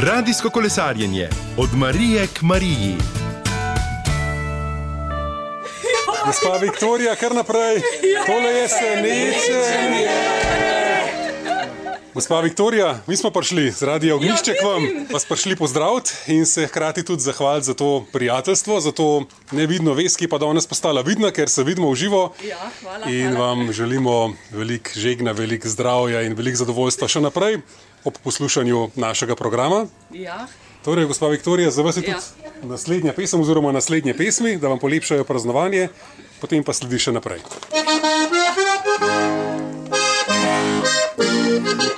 Radijsko kolesarjenje od Marije k Mariji. Gospa Viktorija, kar naprej. Tole je senečenje. Gospa Viktorija, mi smo prišli z Radio Ognišče k vam, vas prišli pozdraviti in se hkrati tudi zahvaliti za to prijateljstvo, za to nevidno vez, ki pa danes postala vidna, ker se vidimo v živo. Ja, hvala, In hvala. vam želimo veliko žegna, veliko zdravja in veliko zadovoljstva še naprej ob poslušanju našega programa. Ja, Torej, gospa Viktorija, za vas je tudi Ja. naslednja pesem oziroma naslednje pesmi, da vam polepšajo praznovanje, potem pa sledi še naprej. Vasica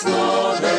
slow down.